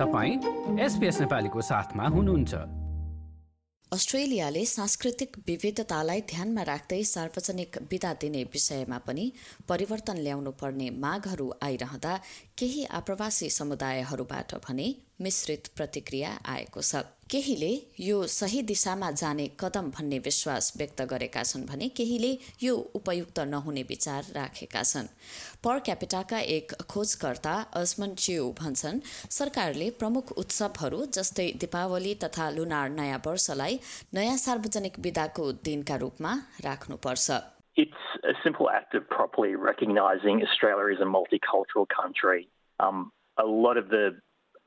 तपाईँ एसपिएस नेपालीको साथमा हुनुहुन्छ। अस्ट्रेलियाले सांस्कृतिक विविधतालाई ध्यानमा राख्दै सार्वजनिक विदा दिने विषयमा पनि परिवर्तन ल्याउनु पर्ने मागहरू आइरहँदा केही आप्रवासी समुदायहरूबाट भने मिश्रित प्रतिक्रिया आएको छ। केहीले यो सही दिशामा जाने कदम भन्ने विश्वास व्यक्त गरेका छन् भने केहीले यो उपयुक्त नहुने विचार राखेका छन्। पर क्यापिटाका एक खोजकर्ता अजमन च्यु भन्छन् सरकारले प्रमुख उत्सवहरू जस्तै दीपावली तथा लुनार नयाँ वर्षलाई नयाँ सार्वजनिक विदाको दिनका रूपमा राख्नुपर्छ। It's a simple act of properly recognising Australia as a multicultural country. Um, a lot of the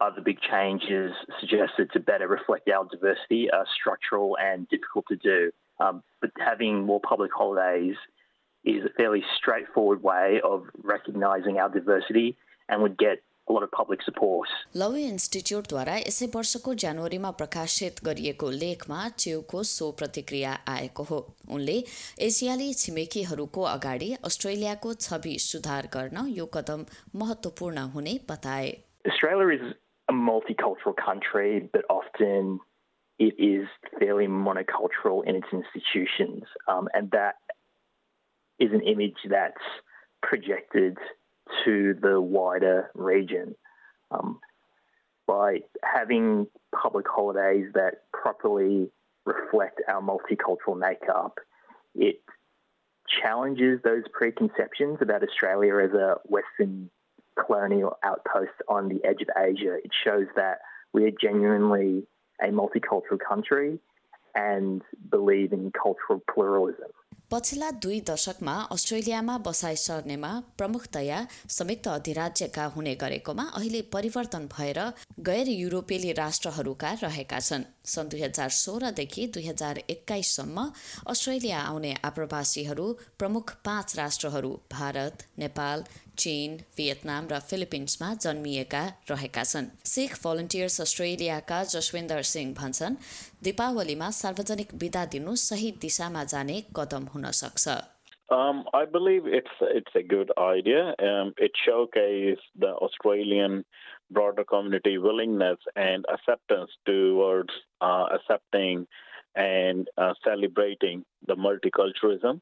other big changes suggested to better reflect our diversity are structural and difficult to do. Um, but having more public holidays is a fairly straightforward way of recognising our diversity and would get a lot of public support. Lowy इन्स्टिच्युटद्वारा यसै वर्षको जनवरीमा प्रकाशित गरिएको लेखमा च्युको so प्रतिक्रिया आएको हो उनले एसियाली छिमेकीहरूको अगाडि अस्ट्रेलियाको छवि सुधार गर्न यो कदम महत्त्वपूर्ण हुने बताए Australia is a multicultural country, but often it is fairly monocultural in its institutions. Um, and that is an image that's projected to the wider region. Um, by having public holidays that properly reflect our multicultural makeup, it challenges those preconceptions about Australia as a Western colonial outpost on the edge of Asia. It shows that we are genuinely a multicultural country and believe in cultural pluralism. पछिल्ला दुई दशकमा अस्ट्रेलियामा बसाइ सर्नेमा प्रमुखतया संयुक्त अधिराज्यका हुने गरेकोमा अहिले परिवर्तन भएर गैर युरोपेली राष्ट्रहरूका रहेका छन् सन् दुई हजार सोह्रदेखि दुई हजार एक्काइससम्म अस्ट्रेलिया आउने आप्रवासीहरू प्रमुख पाँच राष्ट्रहरू भारत नेपाल चीन भियतनाम र फिलिपिन्समा जन्मिएका रहेका छन् सिख भलन्टियर्स अस्ट्रेलियाका जसविन्दर सिंह भन्छन् दीपावलीमा सार्वजनिक विदा दिनु सही दिशामा जाने कदम हुन सक्छ Um, I believe it's it's a good idea. Um, it showcases the Australian broader community willingness and acceptance towards uh, accepting and uh, celebrating the multiculturalism.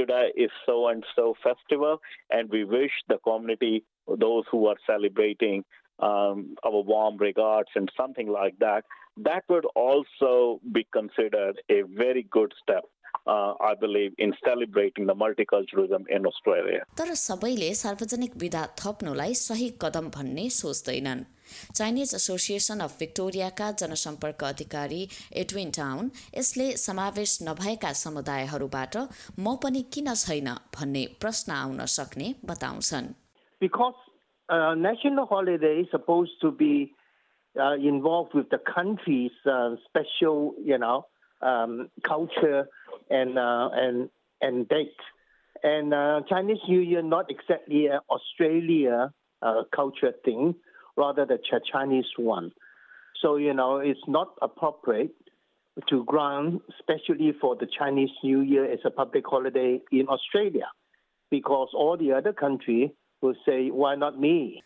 today is so and so festival, and we wish the community, those who are celebrating, um, our warm regards and something like that. That would also be considered a very good step uh, I believe, in celebrating the multiculturalism in Australia. तर सबैले सार्वजनिक विधा थप्नुलाई सही कदम भन्ने सोच्दैनन् Chinese association of भिक्टोरियाका जनसम्पर्क अधिकारी एडविन टाउन यसले समावेश नभएका समुदायहरूबाट म पनि किन छैन भन्ने प्रश्न आउन सक्ने बताउँछन् Because uh, national holiday is supposed to be uh, involved with the country's uh, special, you know, um, culture and uh, and and date. And uh, Chinese New Year not exactly an Australia uh, culture thing, rather the Chinese one. So you know it's not appropriate to grant, especially for the Chinese New Year as a public holiday in Australia, because all the other countries will say, "Why not me?"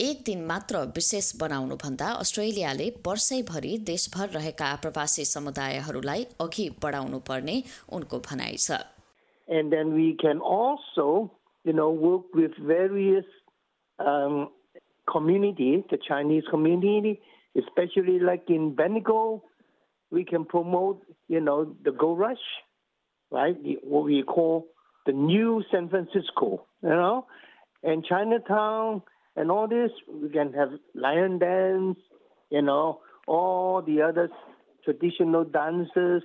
एक दिन मात्र विशेष बनाउनुभन्दा अस्ट्रेलियाले वर्षैभरि देशभर रहेका आप्रवासी समुदायहरूलाई अघि बढाउनु पर्ने उनको भनाइ छ And then we can also, you know, work with various um, community, the Chinese community, especially like in Bendigo, we can promote, you know, the Go Rush, right? What we call the new San Francisco, you know, and Chinatown and all this. We can have lion dance, you know, all the other traditional dances,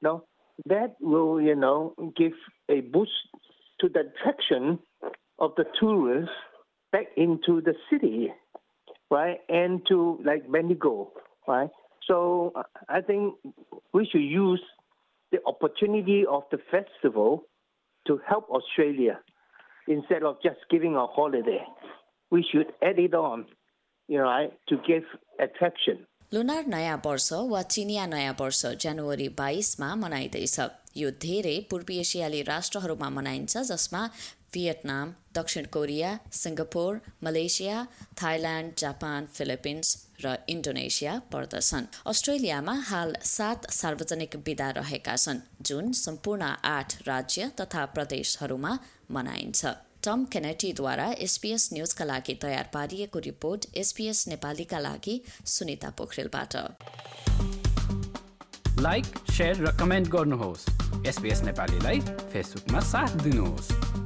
you know, that will, you know, give a boost to the attraction of the tourists back into the city, right? And to like Bendigo, right? So I think we should use the opportunity of the festival to help Australia instead of just giving a holiday. We should add it on, you know, right, to give attraction. Lunar नयाँ वर्ष वा चिनिया नयाँ वर्ष जनवरी बाइसमा मनाइँदैछ यो धेरै पूर्वी एसियाली राष्ट्रहरूमा मनाइन्छ जसमा भियतनाम दक्षिण Korea Singapore Malaysia Thailand Japan Philippines र इन्डोनेसिया पर्दछन् अस्ट्रेलियामा हाल सात सार्वजनिक विदा रहेका छन् जुन सम्पूर्ण आठ राज्य तथा प्रदेशहरूमा मनाइन्छ टम केनेटीद्वारा एसपीएस न्युजका लागि तयार पारिएको रिपोर्ट एसपीएस नेपालीका लागि सुनिता पोखरेलबाट। लाइक र कमेन्ट गर्नुहोस्। एसपिएस नेपालीलाई फेसबुकमा साथ दिनुहोस्।